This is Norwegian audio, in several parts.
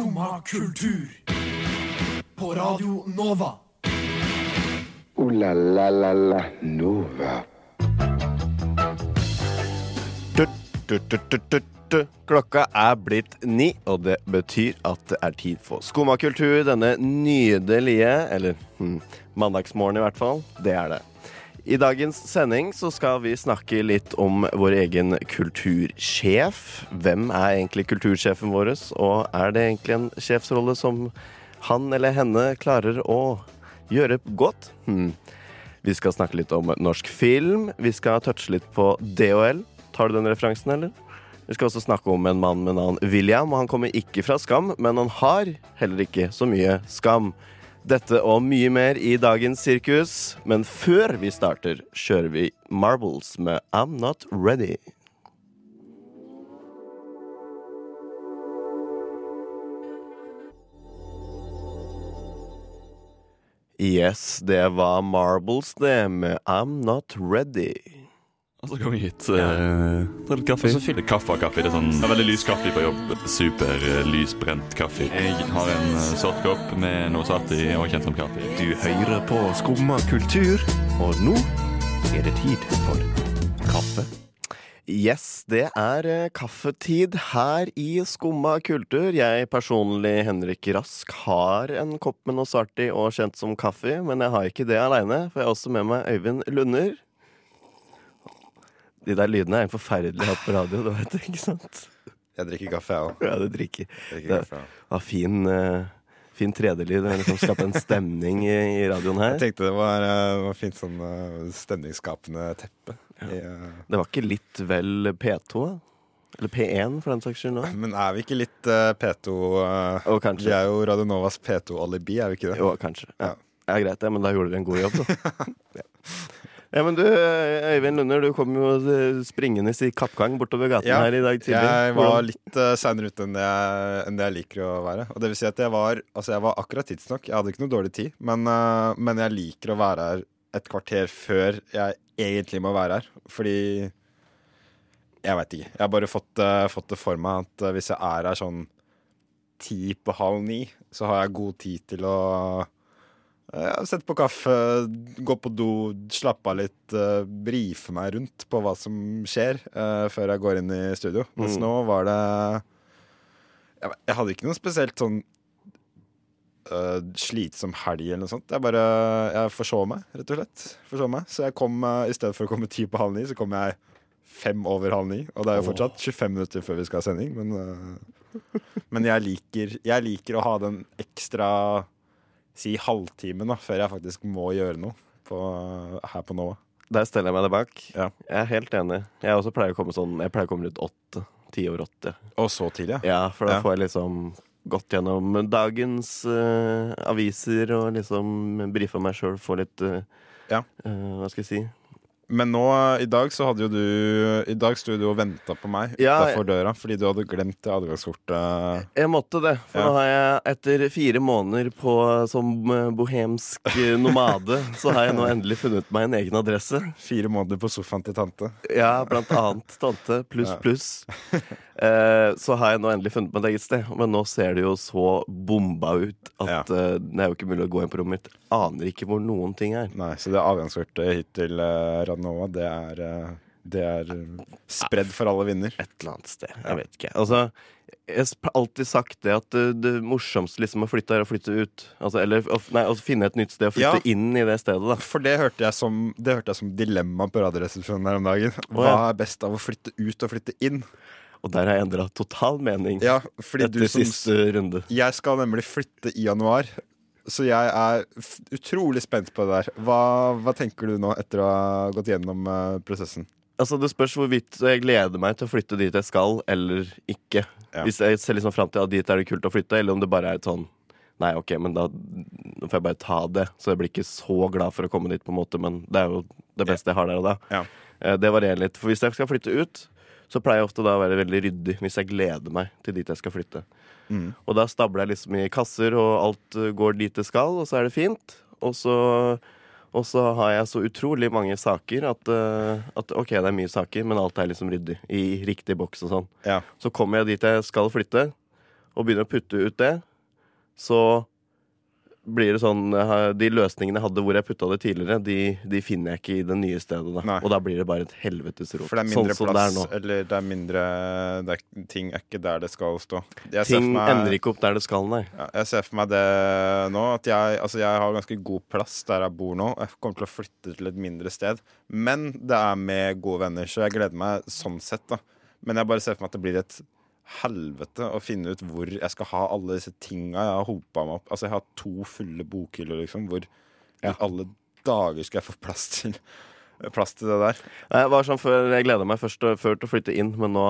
Skumma kultur. På Radio Nova. O-la-la-la-la Nova. Klokka er blitt ni, og det betyr at det er tid for Skummakultur denne nydelige, eller hm, mandagsmorgen i hvert fall. Det er det. I dagens sending så skal vi snakke litt om vår egen kultursjef. Hvem er egentlig kultursjefen vår, og er det egentlig en sjefsrolle som han eller henne klarer å gjøre godt? Hmm. Vi skal snakke litt om norsk film. Vi skal touche litt på DHL. Tar du den referansen, eller? Vi skal også snakke om en mann med navn William. og Han kommer ikke fra Skam, men han har heller ikke så mye skam. Dette og mye mer i dagens sirkus. Men før vi starter, kjører vi Marbles med I'm Not Ready. Yes, det var Marbles, det, med I'm Not Ready. Og så kommer vi hit. Uh, tar litt kaffe. Og så fyller kaffe av kaffe. Det er sånn det er veldig lys kaffe på jobb. Super uh, lysbrent kaffe. Jeg har en uh, sort kopp med noe svart i og kjent som kaffe. Du hører på Skumma kultur, og nå er det tid for kaffe. Yes, det er eh, kaffetid her i Skumma kultur. Jeg personlig, Henrik Rask, har en kopp med noe svart i og kjent som kaffe, men jeg har ikke det aleine, for jeg har også med meg Øyvind Lunder. De der lydene er en forferdelig hatt på radio, du vet ikke sant? Jeg drikker kaffe, jeg òg. Ja, du drikker. Drikker Det kaffe, ja. var fin, uh, fin 3D-lyd. Det liksom skape en stemning i, i radioen her. Jeg tenkte det var, uh, var fint sånn uh, stemningsskapende teppe. I, eh, Det var ikke litt vel P2? Eller P1, for den saks skyld nå? men er vi ikke litt eh, P2 eh, Og. Vi er jo Radio Novas P2-alibi, er vi ikke det? Jo, kanskje. Ja. Ja. ja, greit, det, men da gjorde dere en god jobb, da. ja. Ja, men du, Øyvind Lunder, du kom jo eh, springende i kappgang bortover gaten Ja, her i dag tidlig. Jeg var litt uh, seinere ute enn det, jeg, enn det jeg liker å være. Og det vil si at jeg var, altså jeg var akkurat tidsnok. Jeg hadde ikke noe dårlig tid, men, uh, men jeg liker å være her et kvarter før jeg egentlig må være her. Fordi Jeg veit ikke. Jeg har bare fått, uh, fått det for meg at hvis jeg er her sånn ti på halv ni, så har jeg god tid til å ja, Sette på kaffe, gå på do, slappe av litt, uh, brife meg rundt på hva som skjer, uh, før jeg går inn i studio. Mens Mm. nå var det jeg, jeg hadde ikke noe spesielt sånn uh, slitsom helg eller noe sånt. Jeg bare Jeg forså meg, rett og slett. Forså meg. Så jeg kom uh, i stedet for å komme ti på halv ni, så kom jeg fem over halv ni. Og det er jo fortsatt 25 minutter før vi skal ha sending, men eh, Men jeg liker, jeg liker å ha den ekstra si halvtimen da, før jeg faktisk må gjøre noe på, her på Nova. Der steller jeg meg det bak. Ja. Jeg er helt enig. Jeg også pleier å komme sånn Jeg pleier å komme rundt åtte. Ti over åtte. Og så tidlig, ja. Ja, for da Ja. får jeg liksom gått gjennom dagens uh, aviser og liksom brifa meg sjøl, få litt uh, Ja. uh, Hva skal jeg si Men nå, i dag så hadde jo du I dag sto du og venta på meg Ja, utafor døra fordi du hadde glemt adgangskortet. Jeg måtte det, for Ja. nå har jeg etter fire måneder på som eh, bohemsk eh, nomade, så har jeg nå endelig funnet meg en egen adresse. Fire måneder på sofaen til tante. Ja, blant annet tante pluss Ja. pluss. Eh, så har jeg nå endelig funnet meg et eget sted, men nå ser det jo så bomba ut at Ja. eh, det er jo ikke mulig å gå inn på rommet mitt. Aner ikke hvor noen ting er. Nei, Så det adgangskortet hit til Radnova, det er eh, Det er eh, spredd for alle vinder. Et eller annet sted. Jeg vet ikke. Altså, jeg har alltid sagt det at det, det morsomste liksom å flytte er å flytte ut. Altså, eller å, nei, å finne et nytt sted og flytte Ja. inn i det stedet, da. For det hørte jeg som, det hørte jeg som dilemma på Radioresepsjonen her om dagen. Hva er best av å flytte ut og flytte inn? Og der har jeg endra total mening Ja, etter som siste runde. Jeg skal nemlig flytte i januar. Så jeg er utrolig spent på det der. Hva, hva tenker du nå etter å ha gått gjennom eh, prosessen? Altså Det spørs hvorvidt jeg gleder meg til å flytte dit jeg skal, eller ikke. Ja. Hvis jeg ser liksom fram til at dit er det kult å flytte, eller om det bare er et sånn Nei, ok, men da får jeg bare ta det. Så jeg blir ikke så glad for å komme dit, på en måte, men det er jo det beste jeg har der og da. Ja. Eh, Det varierer litt. For hvis jeg skal flytte ut, så pleier jeg ofte da å være veldig ryddig hvis jeg gleder meg til dit jeg skal flytte. Mm. Og da stabler jeg liksom i kasser, og alt eh, går dit det skal, og så er det fint. Og så, og så har jeg så utrolig mange saker at, eh, at OK, det er mye saker, men alt er liksom ryddig. I riktig boks og sånn. Ja. Så kommer jeg dit jeg skal flytte, og begynner å putte ut det, så blir det sånn eh, De løsningene jeg hadde hvor jeg putta det tidligere, de, de finner jeg ikke i det nye stedet. Da. Og da blir det bare et helvetes rot. For det er mindre sånn som det plass, er eller det er mindre det er, Ting er ikke der det skal stå. Jeg ser Ting meg- ender ikke opp der det skal, nei. Ja, jeg ser for meg det nå. At jeg, altså jeg har ganske god plass der jeg bor nå. Jeg kommer til å flytte til et mindre sted. Men det er med gode venner, så jeg gleder meg sånn sett. da Men jeg bare ser for meg at det blir et helvete å finne ut hvor jeg skal ha alle disse tinga jeg har hopa meg opp. Altså Jeg har to fulle bokhyller, liksom. Hvor i alle dager skal jeg få plass til Plass til det der? Jeg var sånn før, jeg gleda meg først før til å flytte inn, men nå,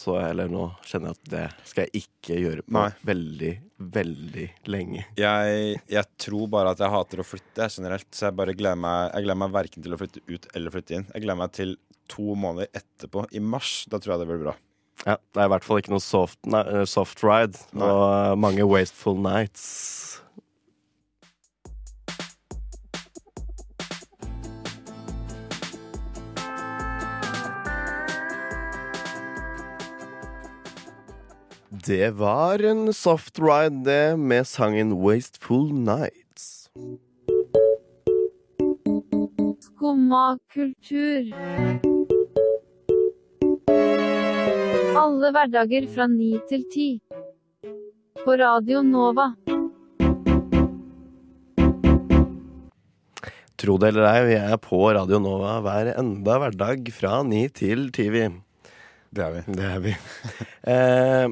så eller nå kjenner jeg at det skal jeg ikke gjøre på Nei. veldig, veldig lenge. Jeg, jeg tror bare at jeg hater å flytte generelt, så jeg bare gleder meg Jeg gleder meg verken til å flytte ut eller flytte inn. Jeg gleder meg til to måneder etterpå, i mars. Da tror jeg det blir bra. Ja, Det er i hvert fall ikke noe soft, nei, eh, soft ride Nei. og eh, mange wasteful nights. Det var en soft ride, det, med sangen 'Wasteful Nights'. Skumma kultur. Alle hverdager fra ni til ti. På Radio Nova. Tro det eller ei, vi er på Radio Nova hver enda hverdag fra ni til ti. vi. Det er vi. Det er vi. Eh,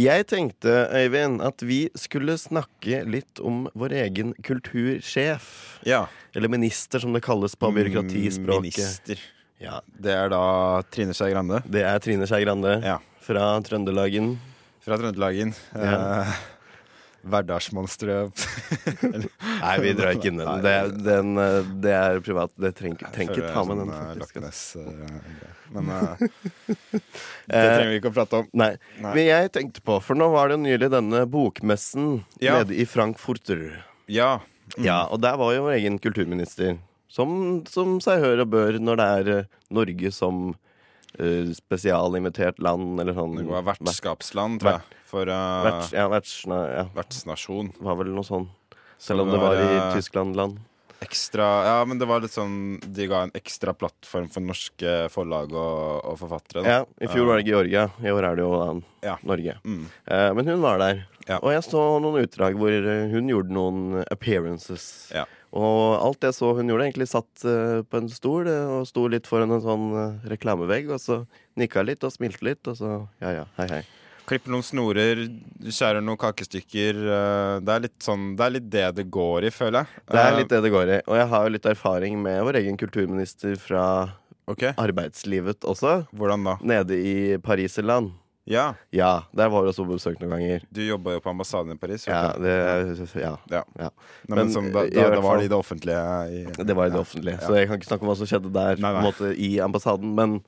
jeg tenkte, Øyvind, at vi skulle snakke litt om vår egen kultursjef. Ja. Eller minister, som det kalles på byråkratispråket. Minister. Ja, Det er da Trine Skei Grande det er Trine Skei Grande Ja. fra Trøndelagen. fra Trøndelagen. Ja. Eh, Hverdagsmonsteret. Nei, vi drar ikke inn den. Det, den, eh, det er privat. Det trenger ikke ta med den, sånn, faktisk. Men uh, det trenger vi ikke å prate om. Nei. Nei. Men jeg tenkte på, for nå var det jo nylig denne bokmessen Ja. nede i Frankfurter. Ja. Ja, og der var jo vår egen kulturminister. Som, som seg hør og bør når det er eh, Norge som eh, spesialinvitert land, eller sånn. Det var vertskapsland, tror jeg. For uh, Verts, ja, vertsna, ja, vertsnasjon. var vel noe sånn. Selv om det var i eh, Tyskland-land. Ekstra Ja, men det var litt sånn De ga en ekstra plattform for norske forlag og, og forfattere. da. Ja, I fjor var det Georgia, i år er det jo da Ja. Norge. Mm. Eh, men hun var der. Ja. Og jeg så noen utdrag hvor eh, hun gjorde noen appearances. Ja. Og alt jeg så hun gjorde, egentlig satt eh, på en stol eh, og sto litt foran en sånn eh, reklamevegg, og så nikka litt og smilte litt, og så ja ja, hei hei. Klipper noen snorer, skjærer noen kakestykker. Det er litt sånn Det er litt det det går i, føler jeg. Det er litt det det går i. Og jeg har jo litt erfaring med vår egen kulturminister fra okay. arbeidslivet også. Hvordan da? Nede i Pariserland. Ja, Ja, der var vi også på besøk noen ganger. du jobba jo på ambassaden i Paris. Ja, det, ja, Ja. ja. Nei, men Men, som, da, i da, var det i det offentlige i, Det var i det offentlige, så jeg kan ikke snakke om hva som skjedde der Nei, nei. måte, i ambassaden. Men,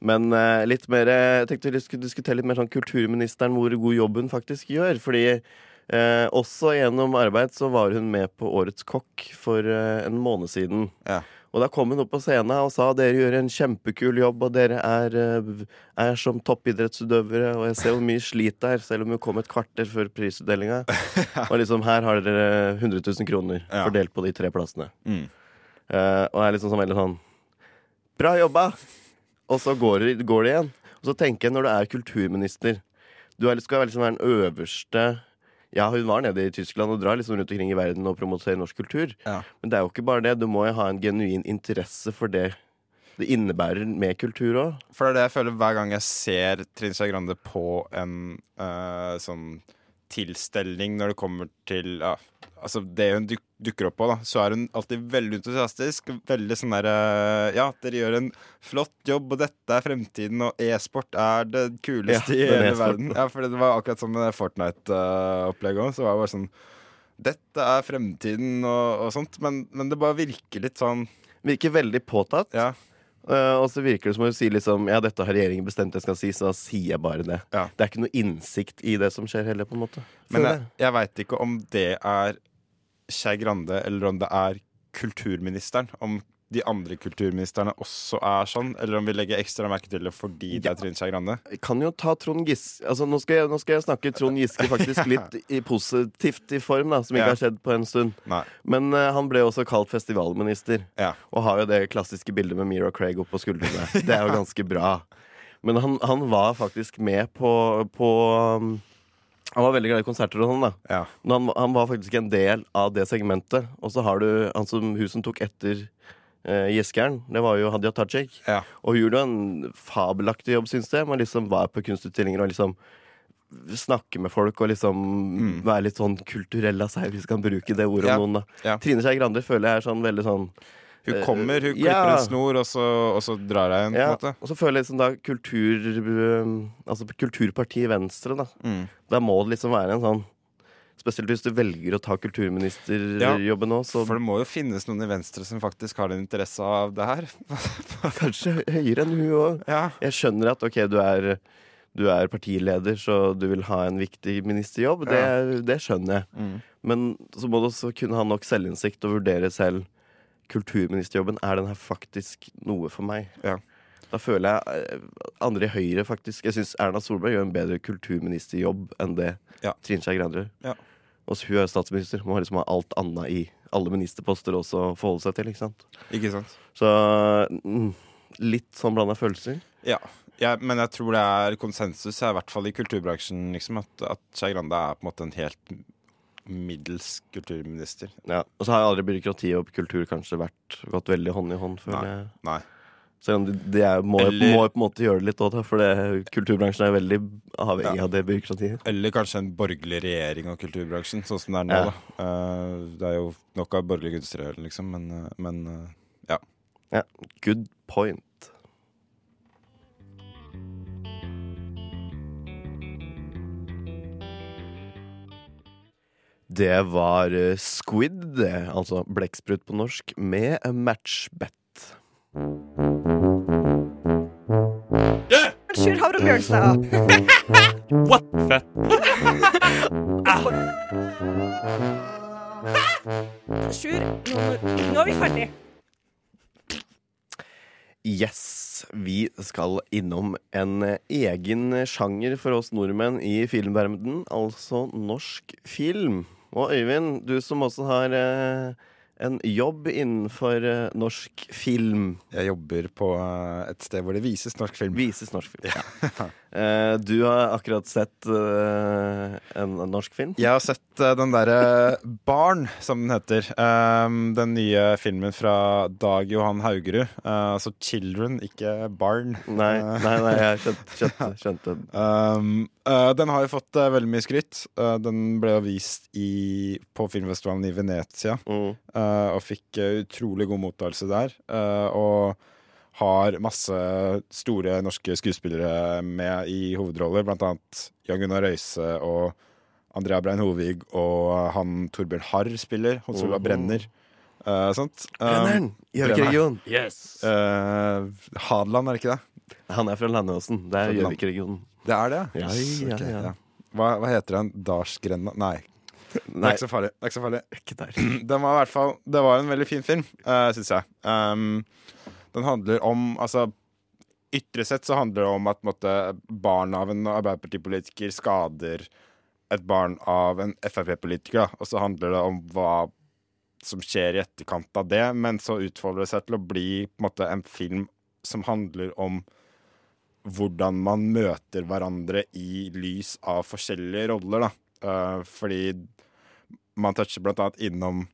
men uh, litt mer Jeg tenkte vi skulle diskutere litt mer sånn kulturministeren, hvor god jobb hun faktisk gjør. Fordi uh, også gjennom arbeid så var hun med på Årets kokk for uh, en måned siden. Ja. Og da kom hun opp på scenen og sa dere gjør en kjempekul jobb, og dere er, eh, er som toppidrettsutøvere, og jeg ser hvor mye slit det er, selv om hun kom et kvarter før prisutdelinga. Og liksom her har dere 100 000 kroner Ja. fordelt på de tre plassene. Mm. Uh, og er liksom sånn veldig sånn Bra jobba! Og så går går det igjen. Og så tenker jeg, når du er kulturminister Du er, skal liksom være den øverste Ja, hun var nede i Tyskland og drar liksom rundt omkring i verden og promoterer norsk kultur. Ja. Men det er jo ikke bare det. Du må jo ha en genuin interesse for det det innebærer med kultur òg. For det er det jeg føler hver gang jeg ser Trine Skei Grande på en eh, sånn tilstelning når det kommer til ja, Altså det hun duk dukker opp på, da, så er hun alltid veldig entusiastisk. Veldig sånn derre Ja, dere gjør en flott jobb, og dette er fremtiden, og e-sport er det kuleste Ja, i hele e-sporten. verden. Ja, for det var akkurat som med Fortnite-opplegget òg. Så var det bare sånn Dette er fremtiden, og, og sånt. Men, men det bare virker litt sånn Virker veldig påtatt. Ja. Eh, og så virker det som hun sier liksom Ja, dette har regjeringen bestemt jeg skal si, så da sier jeg bare det. Ja. Det er ikke noe innsikt i det som skjer heller, på en måte. Men jeg, jeg veit ikke om det er Skei Grande, eller om det er kulturministeren. Om de andre kulturministrene også er sånn, eller om vi legger ekstra merke til det fordi det er Trine Skei Grande. Jeg kan jo ta Trond Giske altså, nå, skal jeg, nå skal jeg snakke Trond Giske faktisk litt i positivt i form, da, som ikke Ja. har skjedd på en stund. Nei. Men uh, han ble også kalt festivalminister, Ja. og har jo det klassiske bildet med Mira Craig opp på skuldrene. Det er jo ganske bra. Men han, han var faktisk med på, på um, Han var veldig glad i konserter og sånn, da. Ja. Men han, han var faktisk en del av det segmentet. Og så har du han som, hun som tok etter Gjeskeren. Det var jo Hadia Tajik. Ja. Og hun gjorde en fabelaktig jobb, syns jeg. Man liksom var på kunstutstillinger og liksom snakke med folk og liksom være litt sånn kulturell av seg, hvis vi kan bruke det ordet Mm. Ja. om noen. da Ja. Trine Skei Grande føler jeg er sånn veldig sånn Hun kommer, hun klipper en snor, og så, og så drar hun ja. Og så føler jeg liksom da kultur um, Altså Kulturpartiet Venstre, da. Mm. Da må det liksom være en sånn Spesielt hvis du velger å ta kulturministerjobben nå, så For det må jo finnes noen i Venstre som faktisk har en interesse av det her. kanskje høyere enn hun òg. Ja. Jeg skjønner at ok, du er, du er partileder, så du vil ha en viktig ministerjobb. Det, det skjønner jeg. Mm. Men så må du også kunne ha nok selvinnsikt og vurdere selv kulturministerjobben. Er den her faktisk noe for meg? Ja. Da føler jeg eh, andre i Høyre faktisk Jeg syns Erna Solberg gjør en bedre kulturministerjobb enn det Ja. Trine Skei Grande gjør. Ja. Og hun er statsminister. Må liksom ha alt annet i alle ministerposter også å forholde seg til. ikke sant? Ikke sant? Så mm, litt sånn blanda følelser. Ja. Ja, men jeg tror det er konsensus, i hvert fall i kulturbransjen, liksom, at, at Skei Grande er på en måte en helt middels kulturminister. Ja. Og så har aldri byråkrati og kultur kanskje vært gått veldig hånd i hånd. føler Nei. jeg. Nei. Selv om de, de er, må, Eller- må på en måte gjøre det litt òg, for det, kulturbransjen er veldig avhengig Ja. av det byråkratiet. Eller kanskje en borgerlig regjering av kulturbransjen, sånn som det er nå. Ja. Da. Eh, det er jo nok av borgerlige kunstnere, liksom, men, eh, men eh, ja. Ja, good point. Det var Squid, altså blekksprut på norsk, med matchbet. Sjur Havre Bjørnstad. What? Fett. Sjur, nå, er vi ferdig. Yes, vi skal innom en egen sjanger for oss nordmenn i filmverdenen, altså norsk film. Og Øyvind, du som også har eh, en jobb innenfor eh, norsk film. Jeg jobber på eh, et sted hvor det vises norsk film. Vises norsk film. Ja. Eh, du har akkurat sett en norsk film. Jeg har sett den derre Barn, som den heter. Um, den nye filmen fra Dag Johan Haugerud. Altså Children, ikke Barn. Nei, nei, nei jeg skjønte, skjønte, skjønte. Uh, den har jo fått uh, veldig mye skryt. Uh, den ble jo vist i, på filmfestivalen i Venezia, Mm. uh, og fikk uh, utrolig god mottakelse der. Uh, og har masse store norske skuespillere med i hovedroller, blant annet Jan Gunnar Røise og Andrea Brein Hovig, og han Torbjørn Harr spiller, Hans Olav. Brenner. Uh, sånt. Brenneren! Gjøvik-regionen. uh, Hadeland, er det ikke det? Han er fra Landåsen. Det er Gjøvik-regionen. Det er det? Ja, ja, ok, ja. Hva, hva heter den? Dalsgrenda? Nei, det er ikke så farlig. Det så farlig. Den var i hvert fall Det var en veldig fin film, uh, syns jeg. Um, den handler om Altså, ytre sett så handler det om at måtte, barn av en Arbeiderpartipolitiker skader et barn av en Frp-politiker. Og så handler det om hva som skjer i etterkant av det, men så utfolder det seg til å bli på en måte en film som handler om hvordan man møter hverandre i lys av forskjellige roller. Eh, fordi man toucher blant annet innom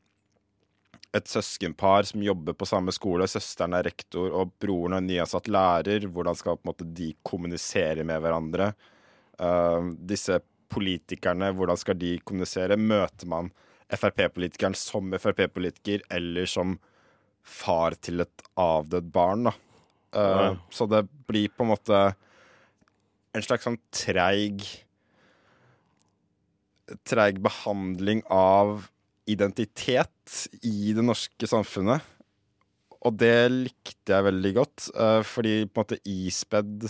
et søskenpar som jobber på samme skole. Søsteren er rektor, og broren er nyansatt lærer. Hvordan skal måte de kommunisere med hverandre? Uh, disse politikerne, hvordan skal de kommunisere? Møter man Frp-politikeren som Frp-politiker, eller som far til et avdødd barn, da? Eh, Så det blir på en måte en slags sånn treig Treig behandling av identitet i det norske samfunnet. Og det likte jeg veldig godt, eh, fordi på en måte ispedd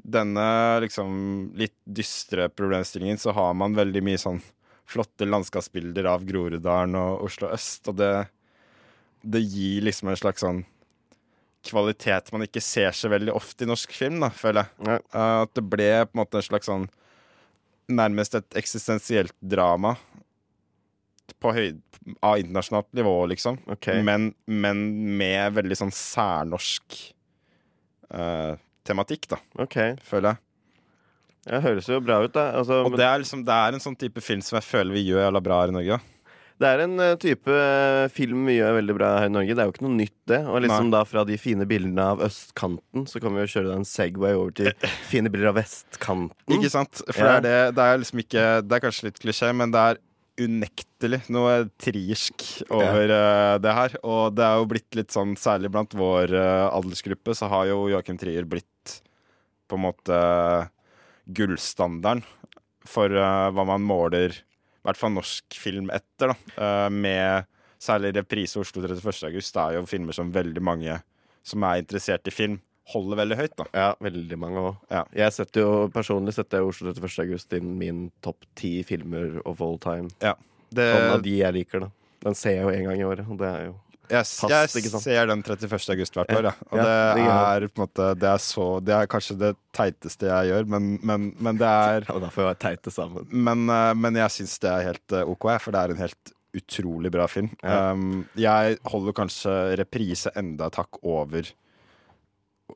denne liksom litt dystre problemstillingen, så har man veldig mye sånn flotte landskapsbilder av Groruddalen og Oslo øst, og det det gir liksom en slags sånn kvalitet man ikke ser så veldig ofte i norsk film, da, føler jeg. Ja. Eh, at det ble på en måte en slags sånn Nærmest et eksistensielt drama på høy, av internasjonalt nivå, liksom. Okay. Men, men med veldig sånn særnorsk uh, tematikk, da, Ok. føler jeg. Det høres jo bra ut, da. Altså, Og det er, liksom, det er en sånn type film som jeg føler vi gjør jævla bra her i Norge. da. Det er en eh, type eh, film vi gjør veldig bra her i Norge. Det er jo ikke noe nytt, det. Og liksom da fra de fine bildene av østkanten, så kan vi jo kjøre en Segway over til fine bilder av vestkanten. Ikke sant? For Ja. det, er det, det er liksom ikke Det er kanskje litt klisjé, men det er unektelig noe triersk over uh, det her. Og det er jo blitt litt sånn, særlig blant vår uh, aldersgruppe, så har jo Joakim Trier blitt på en måte gullstandarden for hva man måler i hvert fall norsk film etter, da. Eh, med særlig reprise Oslo 31. august. Det er jo filmer som veldig mange som er interessert i film, holder veldig høyt, da. Ja, veldig mange òg. Ja. Jeg setter jo personlig setter jeg Oslo 31. august inn min topp ti filmer of all time. Det, Sånn av de jeg liker, da. Den ser jeg jo en gang i året, og det er jo Jeg, Fast, jeg ser den 31. august hvert år, ja. Og Ja, det, er på en måte Det er så Det er kanskje det teiteste jeg gjør, men, men, men det er Og vi være teite sammen. Men, eh, men jeg syns det er helt eh, OK, for det er en helt utrolig bra film. Ja. Um, jeg holder kanskje reprise enda et hakk over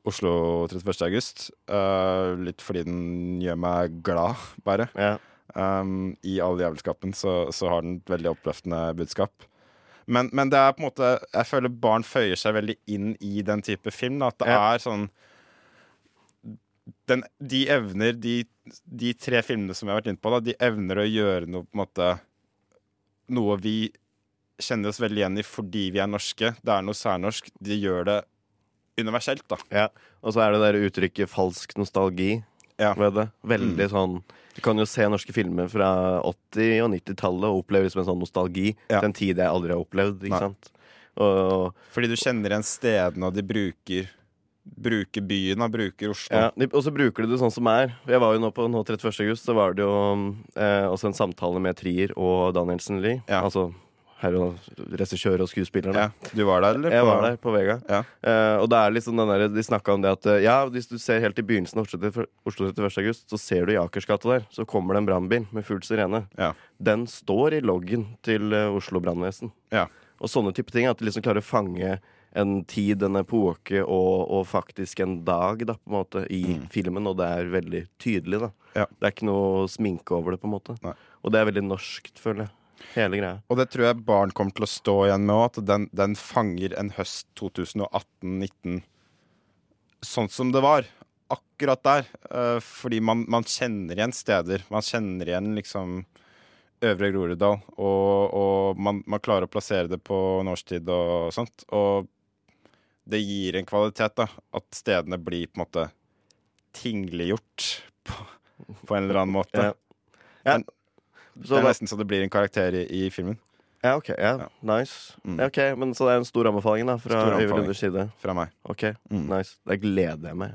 Oslo 31. august. Uh, litt fordi den gjør meg glad, bare. Ja. Um, I all jævelskapen så, så har den et veldig oppløftende budskap. Men, men det er på en måte Jeg føler barn føyer seg veldig inn i den type film. Da, at det Ja. er sånn den, De evner, de, de tre filmene som jeg har vært inne på, da, de evner å gjøre noe på en måte Noe vi kjenner oss veldig igjen i fordi vi er norske. Det er noe særnorsk. De gjør det universelt, da. Ja, og så er det der uttrykket falsk nostalgi Ja. ved det. Veldig Mm. sånn Du kan jo se norske filmer fra 80- og 90-tallet og oppleve det som en sånn nostalgi Ja. til en tid jeg aldri har opplevd. Ikke Nei. sant? Og, Fordi du kjenner igjen stedene, og de bruker Bruker byen og bruker Oslo. ja, og så bruker de det sånn som er. Jeg var jo nå på nå 31. august, så var det jo eh, også en samtale med Trier og Danielsen Lie. Ja. Altså regissør og skuespiller. Ja, Du var der, eller? Jeg var der på Vega. Ja. Uh, og det er liksom den der, De snakka om det at uh, Ja, hvis du ser helt i begynnelsen av Oslo 31. August, så ser du i Akersgata der, så kommer det en brannbil med full sirene. Ja. Den står i loggen til uh, Oslo brannvesen. Ja. Og sånne type ting. At de liksom klarer å fange en tid, en epoke og, og faktisk en dag da, på en måte, i Mm. filmen, og det er veldig tydelig. da Ja. Det er ikke noe sminke over det, på en måte. Nei. Og det er veldig norskt, føler jeg. Hele greia. Og det tror jeg barn kommer til å stå igjen med òg, at den, den fanger en høst 2018-19 sånn som det var. Akkurat der. Eh, fordi man, man kjenner igjen steder. Man kjenner igjen liksom Øvre Groruddal. Og, og man, man klarer å plassere det på en årstid og sånt. Og det gir en kvalitet, da. At stedene blir på en måte tingliggjort på, på en eller annen måte. Ja. Ja. Det er nesten så det blir en karakter i, i filmen. Ja, ok. Ja, Ja. Nice. Mm. Ja, ok, Men så det er en stor anbefaling da fra Øyvind. Lunders side. Fra meg. Ok, Mm. nice. Det gleder jeg meg.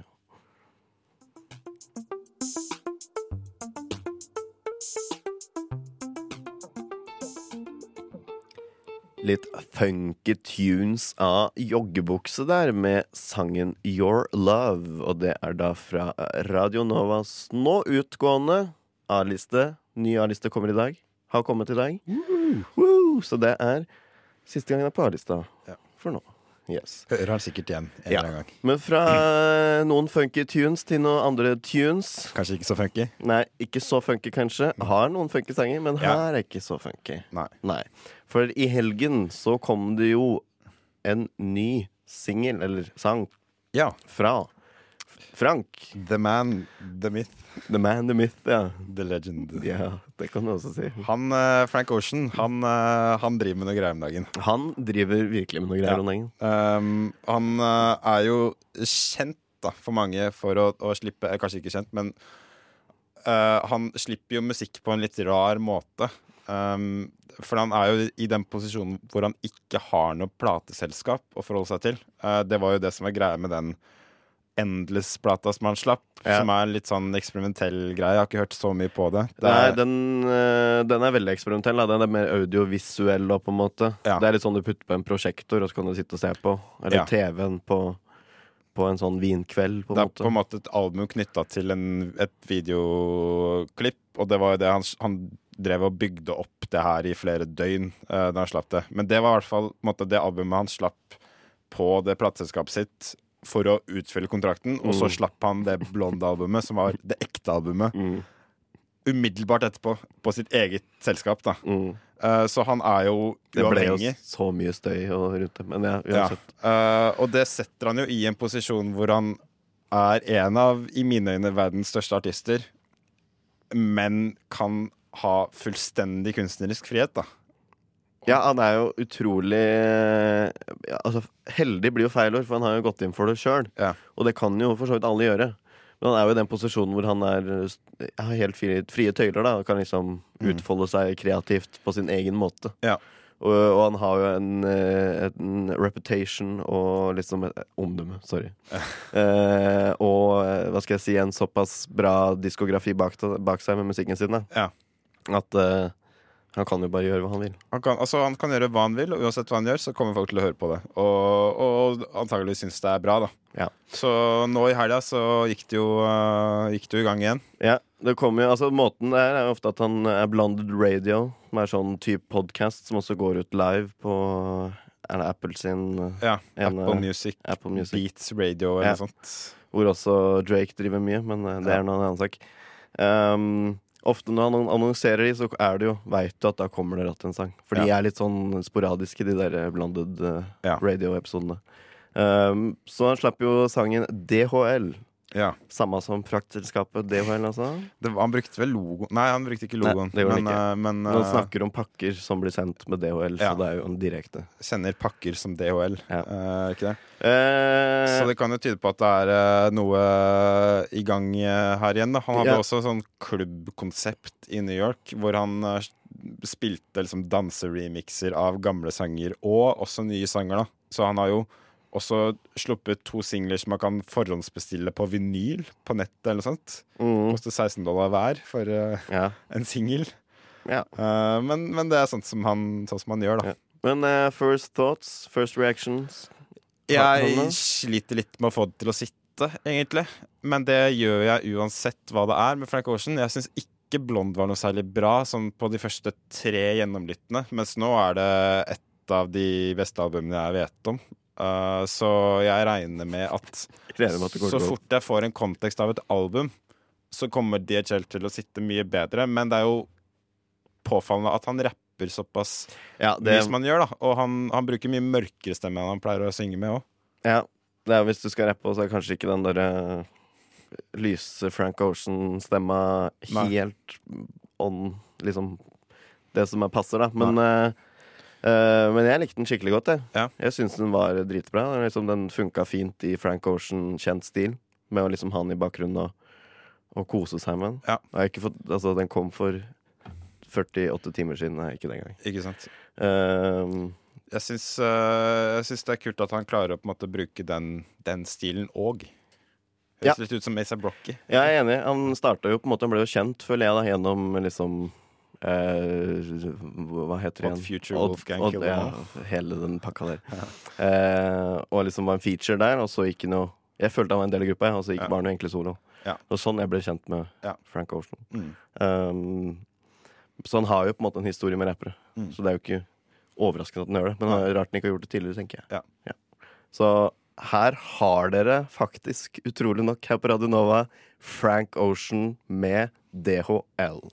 Litt funky tunes av joggebukse der, med sangen Your Love. Og det er da fra Radio Novas nå utgående A-liste. Ny A-liste kommer i dag. Har kommet i dag. Woo! Så det er siste gangen jeg er på A-lista Ja. for nå. Yes. Hører han sikkert igjen en Ja. eller annen gang. Men fra noen funky tunes til noen andre tunes. Kanskje ikke så funky? Nei, ikke så funky, kanskje. Har noen funky sanger, men Ja. her er ikke så funky. Nei. Nei. For i helgen så kom det jo en ny singel, eller sang, Ja. fra Frank. The man, the myth, The man, the myth, ja. the legend. Ja, det kan du også si. Han, eh, Frank Ocean, han, eh, han driver med noe greier om dagen. Han driver virkelig med noe greier Ja. om dagen. Um, han eh, er jo kjent da, for mange for å, å slippe Kanskje ikke kjent, men uh, han slipper jo musikk på en litt rar måte. Um, for han er jo i den posisjonen hvor han ikke har noe plateselskap å forholde seg til. Uh, det var jo det som var greia med den Endless-plata som han slapp, Ja. som er en litt sånn eksperimentell greie. Jeg har ikke hørt så mye på det. det Nei, den, eh, den er veldig eksperimentell. Da. Den er mer audiovisuell, da, på en måte. Ja. Det er litt sånn du putter på en prosjektor, og så kan du sitte og se på. Eller Ja. TV-en på, på en sånn vinkveld, på det er måte. på en måte et album knytta til en, et videoklipp, og det var jo det han, han drev og bygde opp det her i flere døgn uh, da han slapp det. Men det var i hvert fall måte, det albumet han slapp på det plateselskapet sitt for å utfylle kontrakten, og så Mm. slapp han det Blonde-albumet, som var det ekte albumet, Mm, umiddelbart etterpå, på sitt eget selskap. da. Eh, Så han er jo uavhengig. Det ble jo så mye støy rundt det. Men ja, Ja. uansett. Eh, og det setter han jo i en posisjon hvor han er en av, i mine øyne, verdens største artister, men kan ha fullstendig kunstnerisk frihet, da. Ja, han er jo utrolig ja, altså, Heldig blir jo feil ord, for han har jo gått inn for det sjøl. Ja. Og det kan jo for så vidt alle gjøre. Men han er jo i den posisjonen hvor han er har helt frie, frie tøyler. da Og kan liksom Mm. utfolde seg kreativt på sin egen måte. Ja. Og, og han har jo en, eh, en reputation og liksom et omdømme, sorry. Eh, og eh, hva skal jeg si, en såpass bra diskografi bak, bak seg med musikken sin. Da. Ja. At eh, han kan jo bare gjøre hva han vil. Han kan, altså, han kan gjøre hva han vil, og uansett hva han gjør, så kommer folk til å høre på det. Og, og antageligvis synes det er bra, da. Ja. Så nå i helga så gikk det jo, uh, gikk det jo i gang igjen. Ja, det kommer jo, altså Måten det er, er ofte at han er blonded radio, som er sånn type podcast som også går ut live på er det Apple sin eh, Ja, En, Apple eh, Music, Apple Music. Beats Radio eller Ja. noe sånt. Hvor også Drake driver mye, men det er noe annen sak. Um, ofte når han annonserer de, så er det jo Veit du at da kommer det ratt en sang. For de Ja. er litt sånn sporadiske, de der blanded eh, Ja. radio-episodene. Um, så han slapp jo sangen DHL. Ja. Samme som fraktselskapet DHL, altså. Det, han brukte vel logo Nei, han brukte ikke Nei, logoen. han men, ikke. eh, men Men han eh, snakker om pakker som blir sendt med DHL, Ja. så det er jo en direkte. kjenner pakker som DHL. Ja. uh, ikke det? Uh, Så det kan jo tyde på at det er noe i gang her igjen. Da. Han hadde Ja. også sånn klubbkonsept i New York, hvor han spilte liksom danseremixer av gamle sanger, og også nye sanger. da Så han har jo også sluppet to singler som man kan forhåndsbestille på vinyl på nettet. eller noe sånt mm, Koster 16 dollar hver for uh, ja. en singel. Ja. Uh, men, men det er sånt som han, sånn som han gjør, da. Ja. Men uh, first thoughts, first reactions Jeg sliter litt med å få det til å sitte, egentlig. Men det gjør jeg uansett hva det er med Frank Ocean. Jeg syns ikke Blond var noe særlig bra som på de første tre gjennomlyttene, mens nå er det et av de beste albumene jeg vet om. Uh, så jeg regner med at Regner med at så fort jeg får en kontekst av et album, så kommer DHL til å sitte mye bedre. Men det er jo påfallende at han rapper såpass Ja, mye som han gjør, da. Og han, han bruker mye mørkere stemme enn han pleier å synge med òg. ja, det er hvis du skal rappe, så er det kanskje ikke den derre lyse Frank Ocean-stemma helt on liksom det som er passer, da. Men, eh, eh, men jeg likte den skikkelig godt, jeg. Ja. Jeg syns den var dritbra. Den Liksom, den funka fint i Frank Ocean-kjent stil, med å liksom ha den i bakgrunnen og, og kose seg med den. Ja. Jeg har ikke fått, altså, den kom for 48 timer siden, nei, ikke den gang. Ikke sant? Uh, Jeg syns, uh, syns det er kult at han klarer å måte bruke den, den stilen òg. Ja. Høres litt ut som A$AP Brocky. Jeg er enig. Han starta jo på en måte Han ble jo kjent, føler jeg, da, gjennom liksom eh, Hva heter det Odd igjen? Future, Odd- Wolfgang Odd- ja, hele den pakka der. Eh, og liksom var en feature der, og så gikk han jo Jeg følte han var en del av gruppa, og så gikk Ja. bare noe enkle solo. Ja. Og sånn jeg ble kjent med Ja. Frank Ocean. Mm. Um, så han har jo på en måte en historie med rappere. Mm. Så det er jo ikke overraskende at han gjør det. Men det er rart han ikke har gjort det tidligere, tenker jeg. Ja. Så her har dere faktisk, utrolig nok, her på Radio Nova, Frank Ocean med DHL.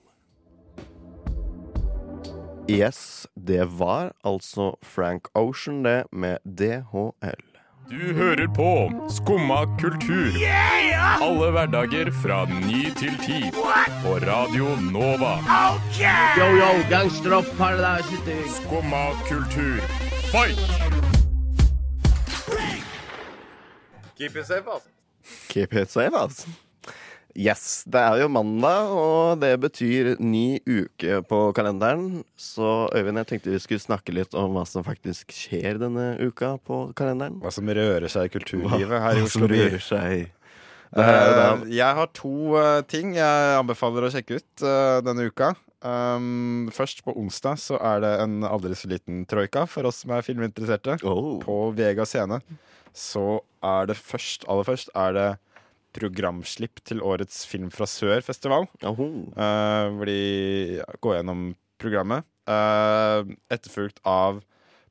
Yes, det var altså Frank Ocean, det, med DHL. Du hører på Skumma kultur. Alle hverdager fra ny til ti. På Radio Nova. Yo, yo, gangsteropp, paradise. Skumma kultur. Fight! Keep it safe, altså. Keep it safe, altså. Yes, det er jo mandag, og det betyr ny uke på kalenderen. Så Øyvind, jeg tenkte vi skulle snakke litt om hva som faktisk skjer denne uka på kalenderen. Hva som rører seg i kulturlivet Hva- her i Oslo by. Eh, jeg har to uh, ting jeg anbefaler å sjekke ut uh, denne uka. Um, først på onsdag så er det en aldri så liten troika for oss som er filminteresserte. Oh. På Vega scene så er det først, aller først er det programslipp til årets Film fra Sør-festival. Eh, hvor de går gjennom programmet. Uh, etterfulgt av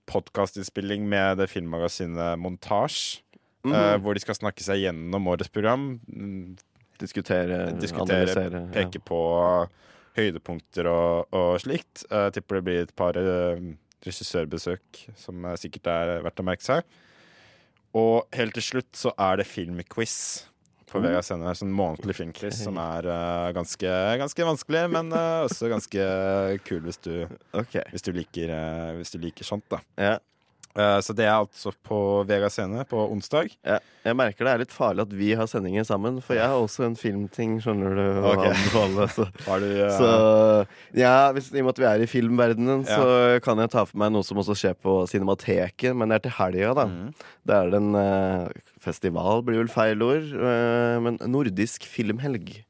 podkastinnspilling med det filmmagasinet Montasj. Mm -hmm. uh, hvor de skal snakke seg gjennom årets program. mm, Diskutere, Diskutere, analysere. Peke på høydepunkter og, og slikt. Jeg tipper det blir et par eh, regissørbesøk som eh, sikkert er verdt å merke seg. Og helt til slutt så er det filmquiz på Vega Scene. Sånn månedlig filmquiz som er uh, ganske, ganske vanskelig, men uh, også ganske kul hvis du, okay. Hvis du, liker, uh, hvis du liker sånt. da Ja. Eh, Så det er altså på Vega Scene på onsdag. Ja, jeg merker det er litt farlig at vi har sendinger sammen, for jeg har også en filmting, skjønner du. Okay. Anbefale, så. Har du ja. så ja, hvis, I og med at vi er i filmverdenen, Ja. så kan jeg ta for meg noe som også skjer på Cinemateket, men det er til helga, da. Mm. Det er en eh, festival, blir vel feil ord, eh, men nordisk filmhelg,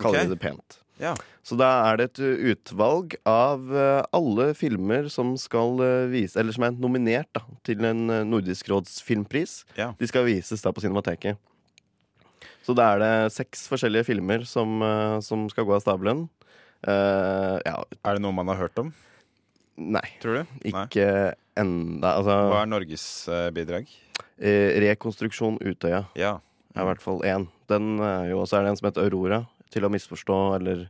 kaller Ok. vi det pent. Ja. Så da er det et uh, utvalg av uh, alle filmer som skal uh, vise Eller som er nominert da, til en Nordisk råds filmpris. Ja. De skal vises da på Cinemateket. Så da er det seks forskjellige filmer som, som skal gå av stabelen. Uh, ja, Er det noe man har hørt om, nei. tror du? Nei. Ikke enda. Altså, Hva er Norges eh, bidrag? eh, Rekonstruksjon Utøya Ja. er i hvert fall én. Den jo også er det en som heter Aurora. Til å misforstå, eller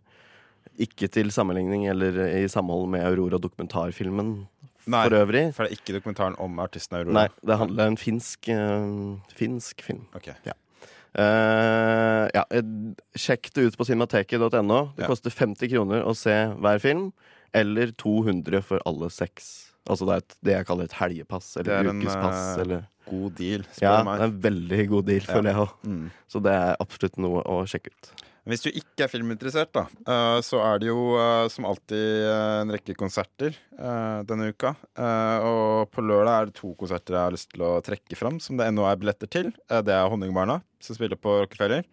ikke til sammenligning, eller i samhold med Aurora dokumentarfilmen for øvrig. for det er ikke dokumentaren om artisten Aurora. Nei, det handler om en finsk, øh, finsk film. Ok. Uh, ja, eh, sjekk det ut på cinemateket.no. Det Ja. koster 50 kroner å se hver film, eller 200 for alle seks. Altså det er et, det jeg kaller et helgepass, Det eller er en, ukespass, eh, eller God deal, spør Ja, du det er en veldig god deal, Ja. føler jeg òg. Mm. Så det er absolutt noe å sjekke ut. Hvis du ikke er filminteressert, da, eh, så er det jo eh, som alltid eh, en rekke konserter denne uka. Og på lørdag er det to konserter jeg har lyst til å trekke fram, som det ennå er billetter til. Det er Honningbarna, som spiller på Rockefeller.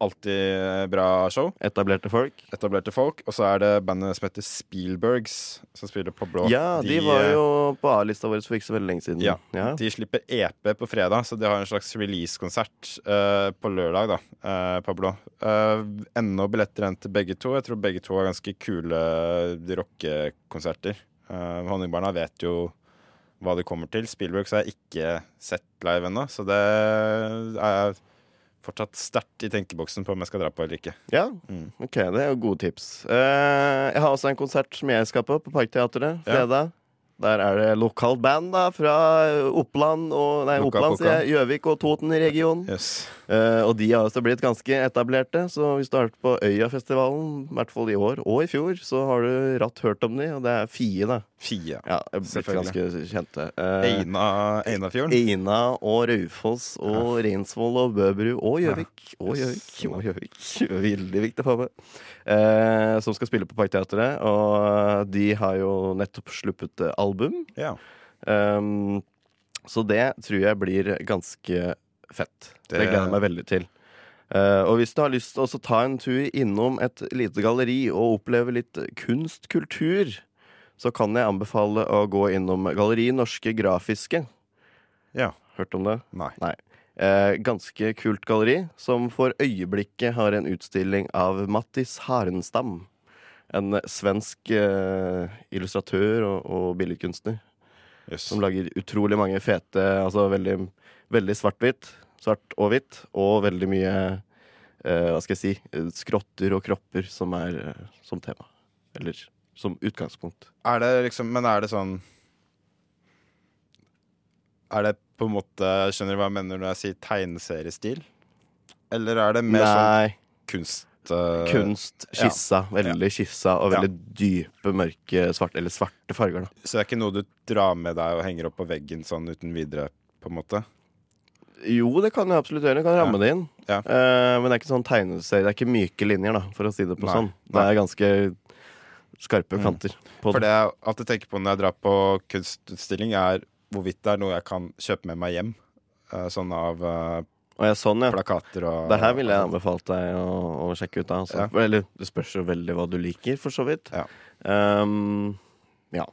Alltid eh, bra show. Etablerte folk. Etablerte folk. Og så er det bandet som heter Spielbergs, som spiller på blå. Ja, de, var eh, jo på A-lista vår for ikke så veldig lenge siden. Ja. ja. De slipper EP på fredag, så de har en slags release-konsert uh, på lørdag, da. Uh, på Blå. Uh, ennå billetter igjen til begge to. Jeg tror begge to har ganske kule rockekonserter. Uh, Honningbarna vet jo hva de kommer til. Spielbergs har jeg ikke sett live ennå, så det er fortsatt sterkt i tenkeboksen på om jeg skal dra på eller ikke. Ja, Mm. ok, det er jo gode tips. Uh, jeg har også en konsert som jeg skal på, på Parkteatret, Ja. Der er det lokalt band da, fra Oppland og Nei, Loka, Oppland, sier jeg. Gjøvik og Toten-regionen. Yes. Uh, og de har også blitt ganske etablerte, så hvis du har vært på Øyafestivalen, i hvert fall i år og i fjor, så har du ratt hørt om de, og det er Fie, da. Fie. Ja, blitt ganske kjente. Uh, Eina, Einafjorden. Eina og Raufoss og Reinsvoll og Bøbru og Gjøvik. Og Gjøvik. Og Gjøvik. Veldig viktig for meg. med. Eh, som skal spille på Parkteatret. Og de har jo nettopp sluppet eh, album. Ja. Um, så det tror jeg blir ganske fett. Det, Det- gleder jeg meg veldig til. Uh, og hvis du har lyst til å ta en tur innom et lite galleri og oppleve litt kunstkultur, så kan jeg anbefale å gå innom Galleri Norske Grafiske. ja. Hørt om det? Nei. Nei. Eh, ganske kult galleri, som for øyeblikket har en utstilling av Mattis Harenstam. En svensk eh, illustratør og, og billedkunstner. Yes. Som lager utrolig mange fete Altså veldig, veldig svart-hvitt. Svart og hvitt. Og veldig mye eh, Hva skal jeg si skrotter og kropper som er eh, som tema. Eller som utgangspunkt. Er det liksom Men er det sånn Er det på en måte Skjønner du hva jeg mener når jeg sier tegneseriestil? Eller er det mer sånn kunst... eh, Kunst, skissa. Veldig skissa og Ja. veldig dype, mørke, svarte eller svarte farger. da Så det er ikke noe du drar med deg og henger opp på veggen sånn uten videre, på en måte? Jo, det kan jeg absolutt gjøre. Jeg kan ramme det inn. Ja. Eh, men det er ikke sånn tegneserie. Det er ikke myke linjer, da, for å si det på Nei. sånn. Det er ganske skarpe Mm. kanter. På For det. det jeg alltid tenker på når jeg drar på kunstutstilling, er hvorvidt det er noe jeg kan kjøpe med meg hjem. Uh, Sånn av eh, Og jeg sånn, ja. plakater og Det her ville jeg anbefalt deg å, å sjekke ut. da altså. Ja. Eller det spørs jo veldig hva du liker, for så vidt. Ja. Um, ja.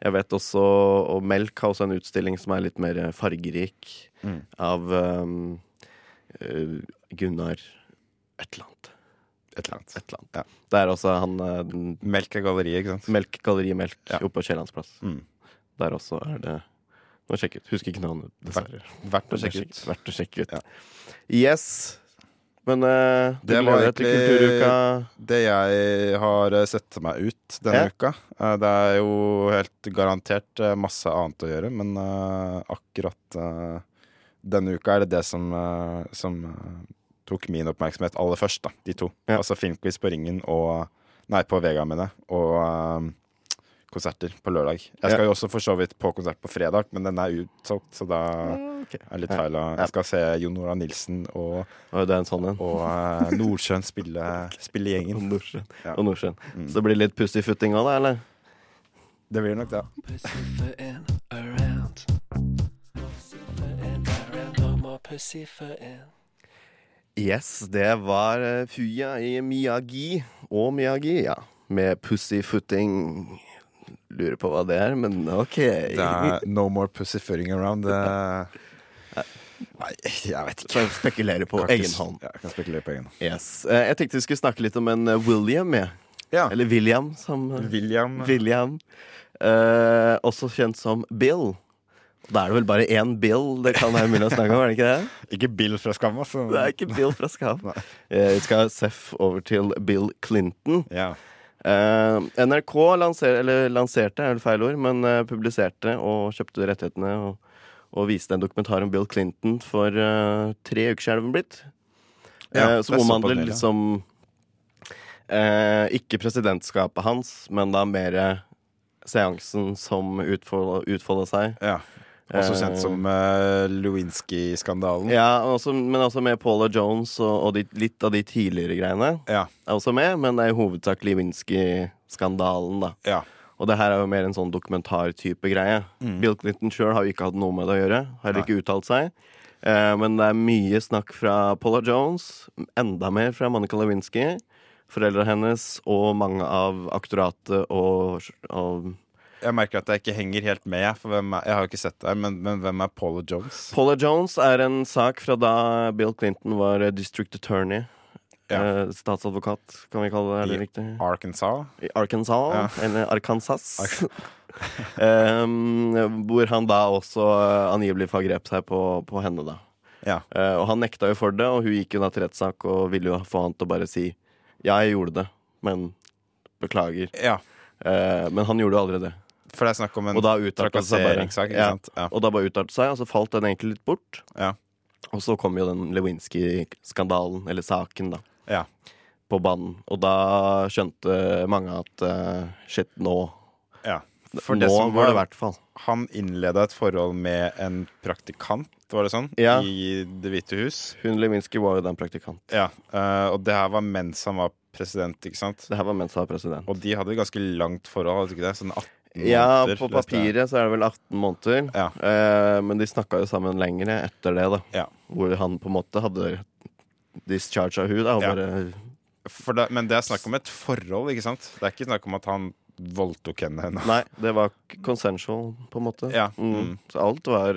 Jeg vet også Og Melk har også en utstilling som er litt mer fargerik, Mm. av eh, Gunnar et eller annet. et eller annet. Et eller annet. Ja. Det er også han eh, Melk er galleriet, ikke sant? Melk, Galleri Melk Ja. oppe på Kiellandsplass. Mm. Der også er det Må sjekke ut. Husker ikke navnet, dessverre. Verdt å sjekke ut. Verdt å sjekke ut. Ja. Yes. Men uh, Det var egentlig- Det jeg har eh, sett meg ut denne Ja. uka Uh, Det er jo helt garantert masse annet å gjøre, men uh, akkurat denne uka er det det som, som tok min oppmerksomhet aller først, da. De to. Ja. Altså Filmquiz på Ringen og Nei, på Vega, mener jeg. Og konserter på lørdag. Jeg skal Ja. jo også for så vidt på konsert på fredag, men den er utsolgt, så da okay. er det litt feil. Ja. Jeg skal se Jon Ola Nilsen og, Og det en sånn en. og uh, Nordsjøen spille, spille gjengen. Og. Nordsjøen. Ja. Og Nordsjøen. Mm. Så det blir litt pussyfooting av det, eller? Det blir nok det. Yes, det var eh, Fuya i Miyagi og Miyagi, ja. Med pussyfooting. Lurer på hva det er, men OK. Det er no more pussyfooting around. Det... Nei, jeg vet ikke. Jeg spekulerer på egen hånd. Ja, jeg kan spekulere på egen hånd. Yes. Eh, Jeg tenkte vi skulle snakke litt om en eh, William, Ja. Ja. Eller William, som eh, William William. Eh, også kjent som Bill. Da er det vel bare én Bill det kan være mulig å snakke om, er det ikke det? Ikke Bill fra Skam, altså. Det er ikke Bill fra Skam. Vi skal seff over til Bill Clinton. Ja. Eh, NRK lanser, eller lanserte, er vel feil ord, men uh, publiserte og kjøpte rettighetene og, og viste en dokumentar om Bill Clinton for uh, tre uker siden, er det blitt? Ja, som er omhandler liksom Ikke presidentskapet hans, men da mer seansen som utfolda seg. ja. Også kjent som uh, Lewinsky-skandalen. Ja, også, men også med Paula Jones og, og de, litt av de tidligere greiene. Ja. Er også med, men det er i hovedsak Lewinsky-skandalen, da. Ja. Og det her er jo mer en sånn dokumentartype greie. Bill Clinton sjøl har jo ikke hatt noe med det å gjøre. Har ikke uttalt seg. Uh, men det er mye snakk fra Paula Jones, enda mer fra Monica Lewinsky, foreldra hennes og mange av aktoratet og, og Jeg merker at jeg ikke henger helt med, for er, jeg har jo ikke sett det her, men, men hvem er Paula Jones? Paula Jones er en sak fra da Bill Clinton var district attorney. Ja. Eh, statsadvokat, kan vi kalle det. Er det I riktig? Arkansas? I Arkansas, Ja. eller Arkansas. um, hvor han da også eh, angivelig forgrep seg på, på henne, da. Ja. Uh, og han nekta jo for det, og hun gikk jo da til rettssak og ville jo få han til å bare si ja, jeg gjorde det, men beklager. ja. Uh, men han gjorde jo aldri det. For det er snakk om en Og da trakasseringssak, Ja. Ja. Og da bare uttalte seg, og så falt den egentlig litt bort. Ja. Og så kom jo den Lewinsky-skandalen, eller saken, da, Ja. på banen. Og da skjønte mange at uh, shit, nå ja. For Nå det som var det i hvert fall. Han innleda et forhold med en praktikant, var det sånn? Ja. I Det hvite hus. Hun Lewinsky var jo den praktikant. Ja. uh, og det her var mens han var president, ikke sant? Det her var mens han var president. Og de hadde et ganske langt forhold, hadde de ikke det? Sånn 18 Ja, på papiret så er det vel 18 måneder. Ja. Eh, men de snakka jo sammen lenger etter det, da. Ja. Hvor han på en måte hadde discharge av hun da, og Ja. bare det, men det er snakk om et forhold, ikke sant? Det er ikke snakk om at han voldtok henne. Nei, det var consensual, på en måte. Ja. Mm. Mm. Så alt var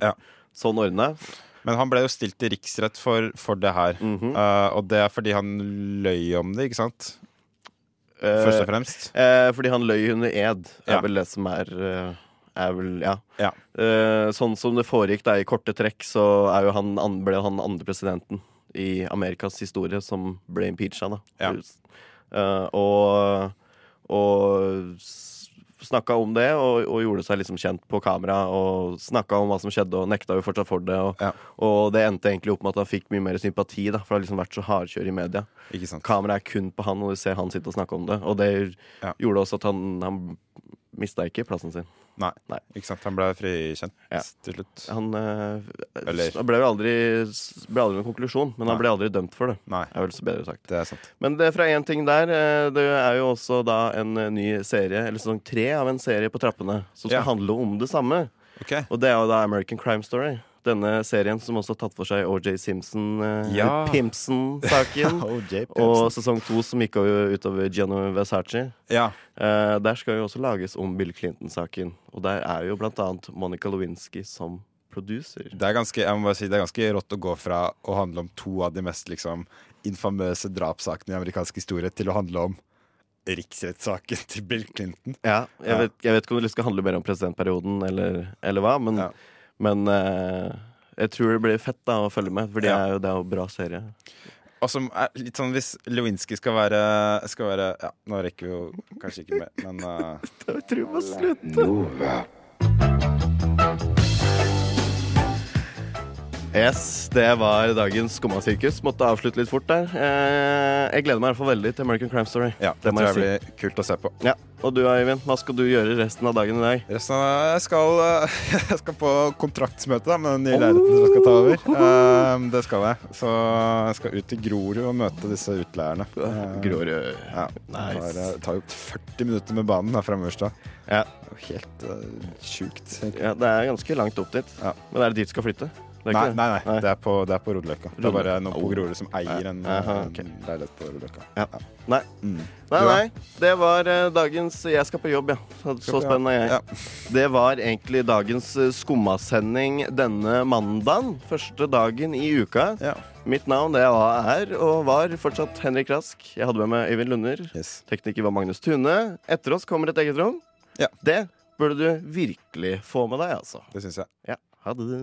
Ja. sånn ordna. Men han ble jo stilt til riksrett for, for det her. Mm -hmm. uh, og det er fordi han løy om det, ikke sant? Først og fremst. Eh, fordi han løy under ed, er vel det som er eh, Er vel, ja. Ja. Eh, sånn som det foregikk da i korte trekk, så er jo han, an- ble han andre presidenten i Amerikas historie som ble impeacha, da. Ja. Eh, og og snakka om det, og, og gjorde seg liksom kjent på kamera. Og snakka om hva som skjedde, og nekta jo fortsatt for det. Og, Ja. og det endte egentlig opp med at han fikk mye mer sympati, da, for det har liksom vært så hardkjør i media. Kameraet er kun på han, og du ser han sitte og snakke om det. Og det Ja. gjorde også at han, han mista ikke plassen sin. Nei. Nei. Ikke sant? Han ble frikjent Ja. til slutt. Han øh, Eller- ble jo aldri, ble aldri noen konklusjon, men han ble aldri dømt for det. Nei, Er vel så bedre sagt. det er sant. Men det fra én ting der, eh, det er jo også da en eh, ny serie, eller sesong tre av en serie på trappene, som skal Ja. handle om det samme. Okay. Og det er jo da American Crime Story. Denne serien som også har tatt for seg OJ Simpson, eh, Ja. Pimpson-saken. Og sesong to som gikk utover Gianno Versace. Ja. Eh, der skal jo også lages om Bill Clinton-saken. Og der er jo blant annet Monica Lewinsky som producer. Det er ganske, jeg må bare si, det er ganske rått å gå fra å handle om to av de mest liksom, infamøse drapssakene i amerikansk historie til å handle om riksrettssaken til Bill Clinton. Ja, jeg. Vet, jeg vet ikke om det skal handle mer om presidentperioden eller, eller hva, men, Ja. Men eh, jeg tror det blir fett da å følge med, for det Ja. er jo det er jo bra serie. Og som er litt sånn hvis Lewinsky skal være, skal være Ja, nå rekker vi jo kanskje ikke mer, men uh, Jeg tror vi må slutte. Yes, det var dagens Skumma-sirkus. Måtte avslutte litt fort der. Eh, jeg gleder meg i hvert fall veldig til American Crime Story. ja, det må tror jeg jeg blir kult å se på. Ja. Og du Eivind, hva skal du gjøre resten av dagen i dag? Resten av jeg skal, eh, jeg skal på kontraktsmøte da, med den nye leiligheten som jeg skal ta over. Eh, det skal jeg. Så jeg skal ut til Grorud og møte disse utleierne. Grorud. Ja, Nice. det tar jo 40 minutter med banen da, fra Mørstad. Ja. Det Helt uh, sjukt. ja, det er ganske langt opp dit. Ja. Men er det dit du skal flytte? Det er Nei, nei, nei, det er på, det er på Rodeløkka. Det er bare noen på Oh. Grorud som eier en, Aha, en leilighet på Rodeløkka. Ja. Nei. Mm. Nei, nei. Det var eh, dagens Jeg skal på jobb, ja. Så, så spennende er jeg. Ja. Det var egentlig dagens eh, Skummasending denne mandagen. Første dagen i uka. Ja. Mitt navn det var, er og var fortsatt Henrik Rask. Jeg hadde med meg Øyvind Lunder. Yes. Tekniker var Magnus Tune. Etter oss kommer et eget rom. Ja. Det burde du virkelig få med deg, altså. Det syns jeg. Ja, ha det.